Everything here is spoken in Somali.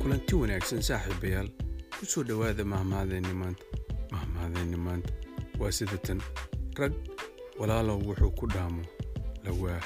kulanti wanaagsan saaxiibayaal. Ku soo dhowaada mahmahadeenni maanta. Mahmahadeenni maanta. Waa sida tan. Rag walaalow wuxuu ku dhaamo lawaa.